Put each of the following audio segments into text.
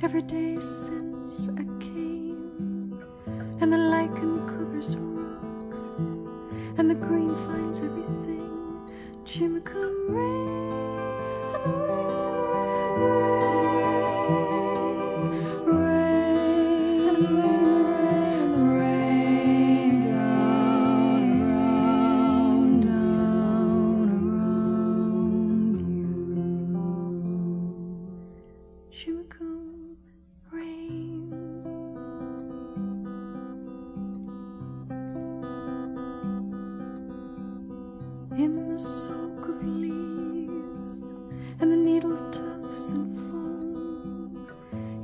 every day since I came. And the lichen covers rocks, and the green finds everything. Chimacum rain, and rain, rain, rain, In the soak of leaves and the needle tufts and foam,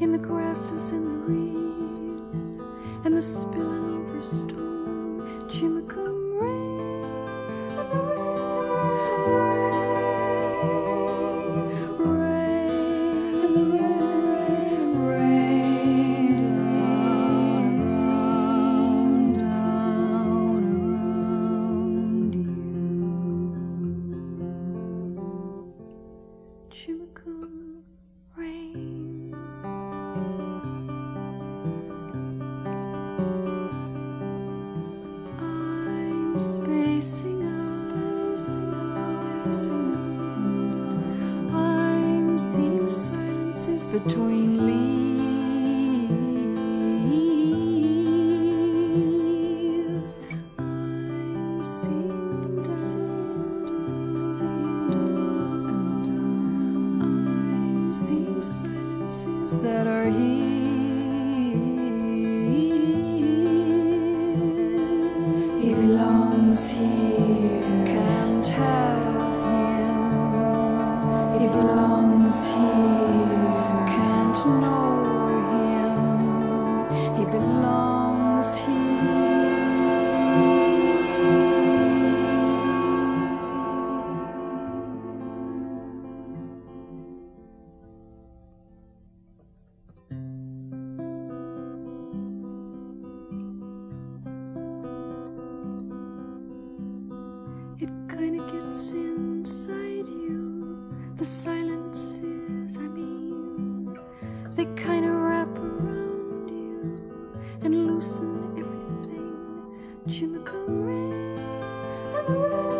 in the grasses and the reeds and the spilling over stone, between leaves. I'm seeing I'm seeing silences that are here. Know him. He belongs here. It kinda gets inside you. The silence. They kind of wrap around you and loosen everything. Chimacum rain and the rain.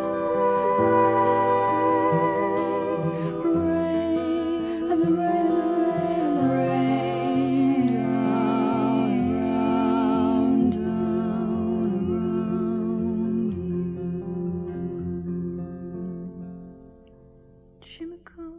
Chimacum.